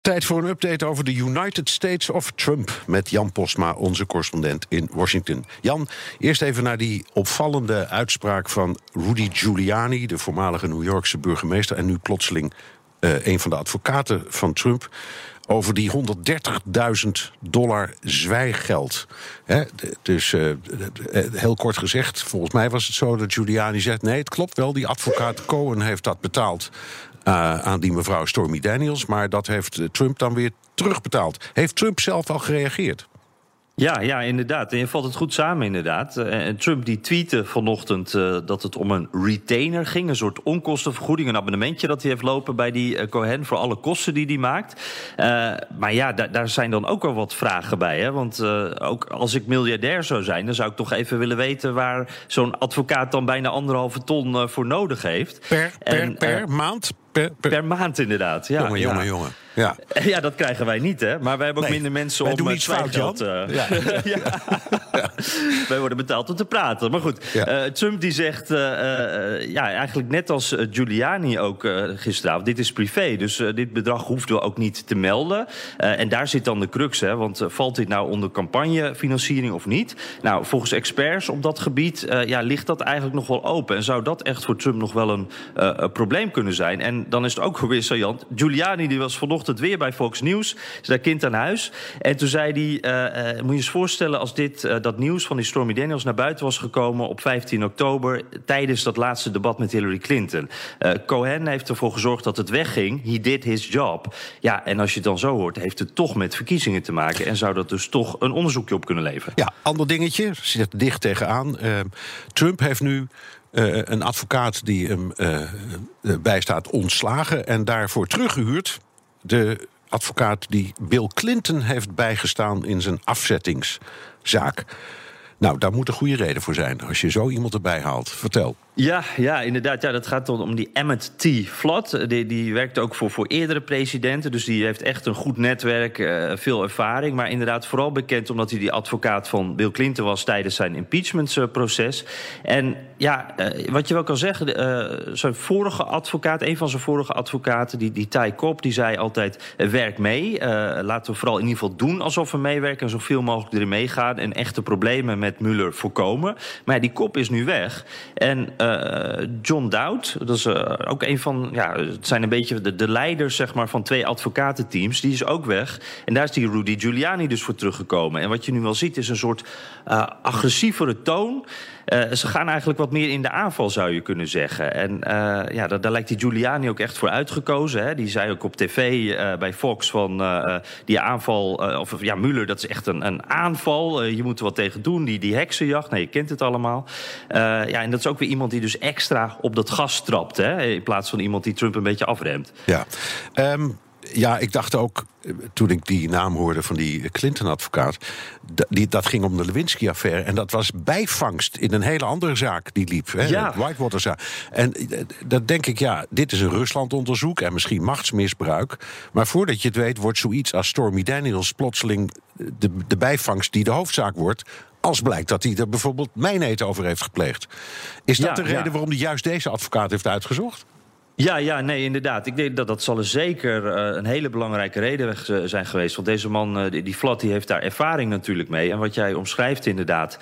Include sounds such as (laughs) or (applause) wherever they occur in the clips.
Tijd voor een update over de United States of Trump met Jan Posma, onze correspondent in Washington. Jan, eerst even naar die opvallende uitspraak van Rudy Giuliani, de voormalige New Yorkse burgemeester en nu plotseling uh, een van de advocaten van Trump. Over die 130.000 dollar zwijggeld. He, dus uh, heel kort gezegd, volgens mij was het zo dat Giuliani zegt: nee, het klopt wel, die advocaat Cohen heeft dat betaald uh, aan die mevrouw Stormy Daniels. Maar dat heeft Trump dan weer terugbetaald. Heeft Trump zelf al gereageerd? Ja, ja, inderdaad. En je valt het goed samen, inderdaad. En Trump die tweette vanochtend uh, dat het om een retainer ging. Een soort onkostenvergoeding, een abonnementje dat hij heeft lopen bij die uh, Cohen voor alle kosten die hij maakt. Uh, maar ja, da daar zijn dan ook wel wat vragen bij. Hè? Want ook als ik miljardair zou zijn, dan zou ik toch even willen weten waar zo'n advocaat dan bijna anderhalve ton voor nodig heeft. Per, per, en, per maand? Per, per... per, maand, inderdaad. Ja, jongen, jongen, ja. jongen. Ja. (laughs) ja, dat krijgen wij niet, hè? Maar wij hebben ook nee, minder mensen wij om doen iets fout, geld. Jan. Uh, (laughs) ja. ja. wij worden betaald om te praten. Maar goed, uh, Trump die zegt, uh, ja, eigenlijk net als Giuliani ook gisteravond, dit is privé, dus dit bedrag hoefden we ook niet te melden. en daar zit dan de crux, hè? Want valt dit nou onder campagnefinanciering of niet? Nou, volgens experts op dat gebied, ja, ligt dat eigenlijk nog wel open. En zou dat echt voor Trump nog wel een, probleem kunnen zijn? En dan is het ook (laughs) weer saillant. Giuliani die was vanochtend het weer bij Fox News. Is kind aan huis. En toen zei hij: uh, uh, Moet je eens voorstellen als dit, uh, dat nieuws van die Stormy Daniels naar buiten was gekomen op 15 oktober. tijdens dat laatste debat met Hillary Clinton. Cohen heeft ervoor gezorgd dat het wegging. He did his job. Ja, en als je het dan zo hoort, heeft het toch met verkiezingen te maken. En zou dat dus toch een onderzoekje op kunnen leveren? Ja, ander dingetje. Zit dicht tegenaan. Trump heeft nu. Een advocaat die hem uh, bijstaat ontslagen en daarvoor teruggehuurd. De advocaat die Bill Clinton heeft bijgestaan in zijn afzettingszaak. Nou, daar moet een goede reden voor zijn als je zo iemand erbij haalt. Vertel. Ja, ja, inderdaad. Ja, dat gaat om die Emmett T. Flood. Die, die werkt ook voor, voor eerdere presidenten. Dus die heeft echt een goed netwerk, uh, veel ervaring. Maar inderdaad vooral bekend omdat hij die advocaat van Bill Clinton was... tijdens zijn impeachmentproces. En ja, uh, wat je wel kan zeggen... Zijn vorige advocaat, een van zijn vorige advocaten... die, die Ty Cobb, die zei altijd... werk mee. laten we vooral in ieder geval doen alsof we meewerken... en zoveel mogelijk erin meegaan... en echte problemen met Mueller voorkomen. Maar die Cobb is nu weg. En... Uh, John Dowd, dat is uh, ook een van, ja, het zijn een beetje de, de leiders zeg maar, van twee advocatenteams, die is ook weg. En daar is die Rudy Giuliani dus voor teruggekomen. En wat je nu wel ziet is een soort uh, agressievere toon. Uh, ze gaan eigenlijk wat meer in de aanval, zou je kunnen zeggen. En uh, ja, daar, daar, lijkt die Giuliani ook echt voor uitgekozen. Hè? Die zei ook op tv uh, bij Fox van die aanval... of ja, Mueller, dat is echt een, een aanval. je moet er wat tegen doen, die, die heksenjacht. Nou, je kent het allemaal. ja, en dat is ook weer iemand die dus extra op dat gas trapt. Hè? In plaats van iemand die Trump een beetje afremt. Ja, um, ja ik dacht ook toen ik die naam hoorde van die Clinton-advocaat... Dat ging om de Lewinsky-affaire. En dat was bijvangst in een hele andere zaak die liep. Hè, ja. De Whitewater-zaak. En dat denk ik, ja, dit is een Rusland-onderzoek... en misschien machtsmisbruik. Maar voordat je het weet, wordt zoiets als Stormy Daniels... plotseling de, de bijvangst die de hoofdzaak wordt... als blijkt dat hij er bijvoorbeeld mijnheid over heeft gepleegd. Is dat Ja, de reden ja. waarom hij juist deze advocaat heeft uitgezocht? Ja, ja, nee, inderdaad. Ik denk dat dat zal er zeker uh, een hele belangrijke reden uh, zijn geweest. Want deze man, uh, die, Flat, die heeft daar ervaring natuurlijk mee. En wat jij omschrijft inderdaad.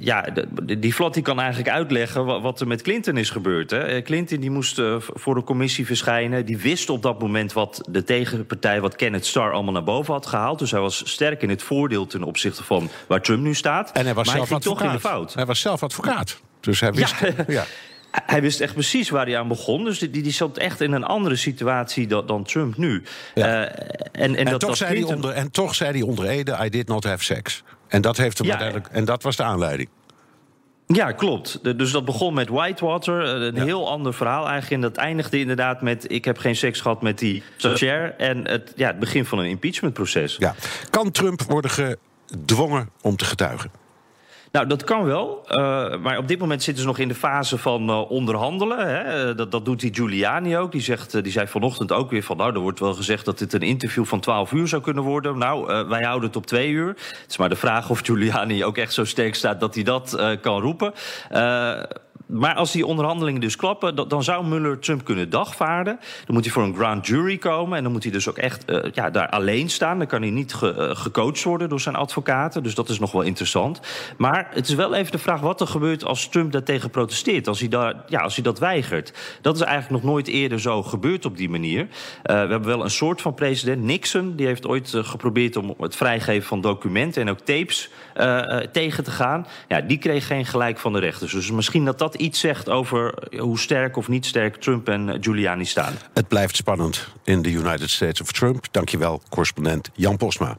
ja, de, die Flat die kan eigenlijk uitleggen wat, wat er met Clinton is gebeurd. Hè. Clinton die moest voor de commissie verschijnen. Die wist op dat moment wat de tegenpartij, wat Kenneth Starr allemaal naar boven had gehaald. Dus hij was sterk in het voordeel ten opzichte van waar Trump nu staat. En hij was maar zelf hij advocaat. toch in de fout. Hij was zelf advocaat. Dus hij wist... (laughs) Ja. ja. Hij wist echt precies waar hij aan begon. Dus die, die zat echt in een andere situatie dan, dan Trump nu. Ja. Uh, en, en, En, dat toch zei Clinton- onder, en toch zei hij onder Ede: I did not have sex. En dat, heeft hem Ja, uiteindelijk, en dat was de aanleiding. Ja, klopt. Dus dat begon met Whitewater. eh, Een Ja. heel ander verhaal eigenlijk. En dat eindigde inderdaad met... ik heb geen seks gehad met die stagiair. En het, ja, het begin van een impeachmentproces. Ja. Kan Trump worden gedwongen om te getuigen? Nou, dat kan wel. Uh, maar op dit moment zitten ze nog in de fase van uh, onderhandelen. Hè. Dat, dat doet die Giuliani ook. Die, zegt, die zei vanochtend ook weer van... nou, er wordt wel gezegd dat dit een interview van 12 uur zou kunnen worden. Nou, wij houden het op twee uur. Het is maar de vraag of Giuliani ook echt zo sterk staat... dat hij dat kan roepen maar als die onderhandelingen dus klappen, dan zou Mueller Trump kunnen dagvaarden. Dan moet hij voor een grand jury komen. En dan moet hij dus ook echt uh, ja, daar alleen staan. Dan kan hij niet ge, uh, gecoacht worden door zijn advocaten. Dus dat is nog wel interessant. Maar het is wel even de vraag wat er gebeurt als Trump daartegen protesteert. Als hij, daar, ja, als hij dat weigert. Dat is eigenlijk nog nooit eerder zo gebeurd op die manier. Uh, we hebben wel een soort van president. Nixon, die heeft ooit geprobeerd om het vrijgeven van documenten en ook tapes tegen te gaan. Ja, die kreeg geen gelijk van de rechters. Dus misschien dat dat iets zegt over hoe sterk of niet sterk Trump en Giuliani staan. Het blijft spannend in de United States of Trump. Dankjewel, correspondent Jan Posma.